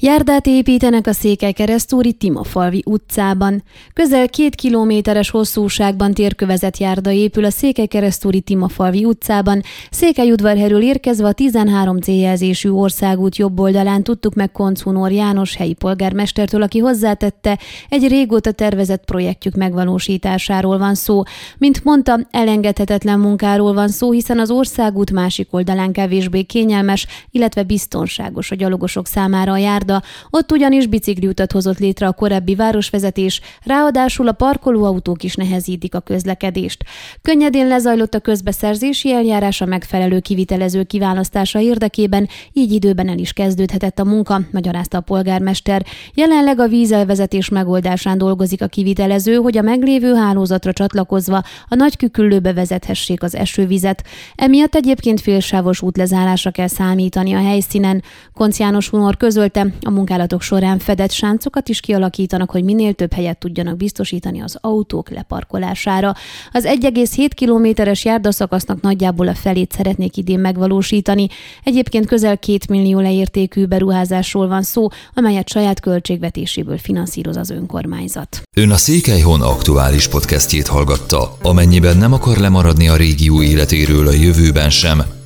Járdát építenek a Székely-Keresztúri Timofalvi utcában. Közel két kilométeres hosszúságban térkövezett járda épül a Székely-Keresztúri Timofalvi utcában. Székelyudvarherről érkezve a 13 céljelzésű országút jobb oldalán tudtuk meg Koncunor János helyi polgármestertől, aki hozzátette, egy régóta tervezett projektjük megvalósításáról van szó. Mint mondta, elengedhetetlen munkáról van szó, hiszen az országút másik oldalán kevésbé kényelmes, illetve biztonságos a gyalogosok számára a járda járda, ott ugyanis bicikliutat hozott létre a korábbi városvezetés, ráadásul a parkolóautók is nehezítik a közlekedést. Könnyedén lezajlott a közbeszerzési eljárás a megfelelő kivitelező kiválasztása érdekében, így időben el is kezdődhetett a munka, magyarázta a polgármester. Jelenleg a vízelvezetés megoldásán dolgozik a kivitelező, hogy a meglévő hálózatra csatlakozva a nagy küküllőbe vezethessék az esővizet. Emiatt egyébként félsávos útlezárásra kell számítani a helyszínen. Koncz János Hunor közölte, a munkálatok során fedett sáncokat is kialakítanak, hogy minél több helyet tudjanak biztosítani az autók leparkolására. Az 1,7 kilométeres járdaszakasznak nagyjából a felét szeretnék idén megvalósítani. Egyébként közel 2 millió leértékű beruházásról van szó, amelyet saját költségvetéséből finanszíroz az önkormányzat. Ön a Székelyhon aktuális podcastjét hallgatta. Amennyiben nem akar lemaradni a régió életéről a jövőben sem,